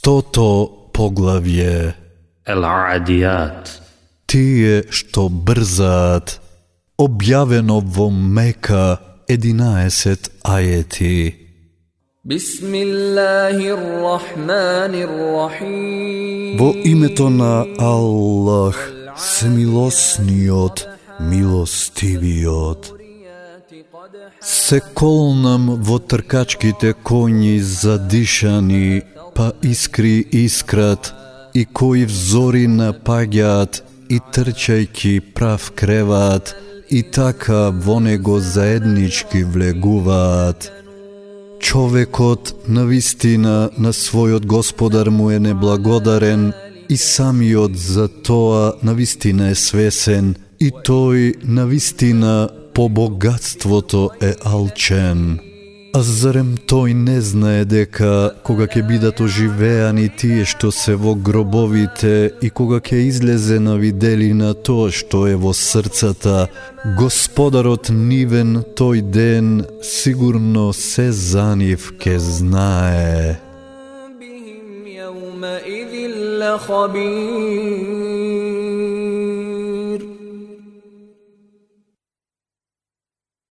Стото поглавје العاديات Тие што брзаат Објавено во Мека 11 ајети بسم الله الرحمن الرحيم Во името на Аллах, смилосниот, милостивиот. Се колнам во тркачките коњи задишани, па искри искрат, и кои взори напаѓаат, и трчајки прав креваат, и така во него заеднички влегуваат. Човекот на вистина на својот господар му е неблагодарен и самиот за тоа на вистина е свесен и тој на вистина по богатството е алчен. А зарем тој не знае дека кога ќе бидат оживеани тие што се во гробовите и кога ќе излезе на виделина тоа што е во срцата, Господарот нивен тој ден сигурно се за нив ке знае. بهم يومئذ لخبير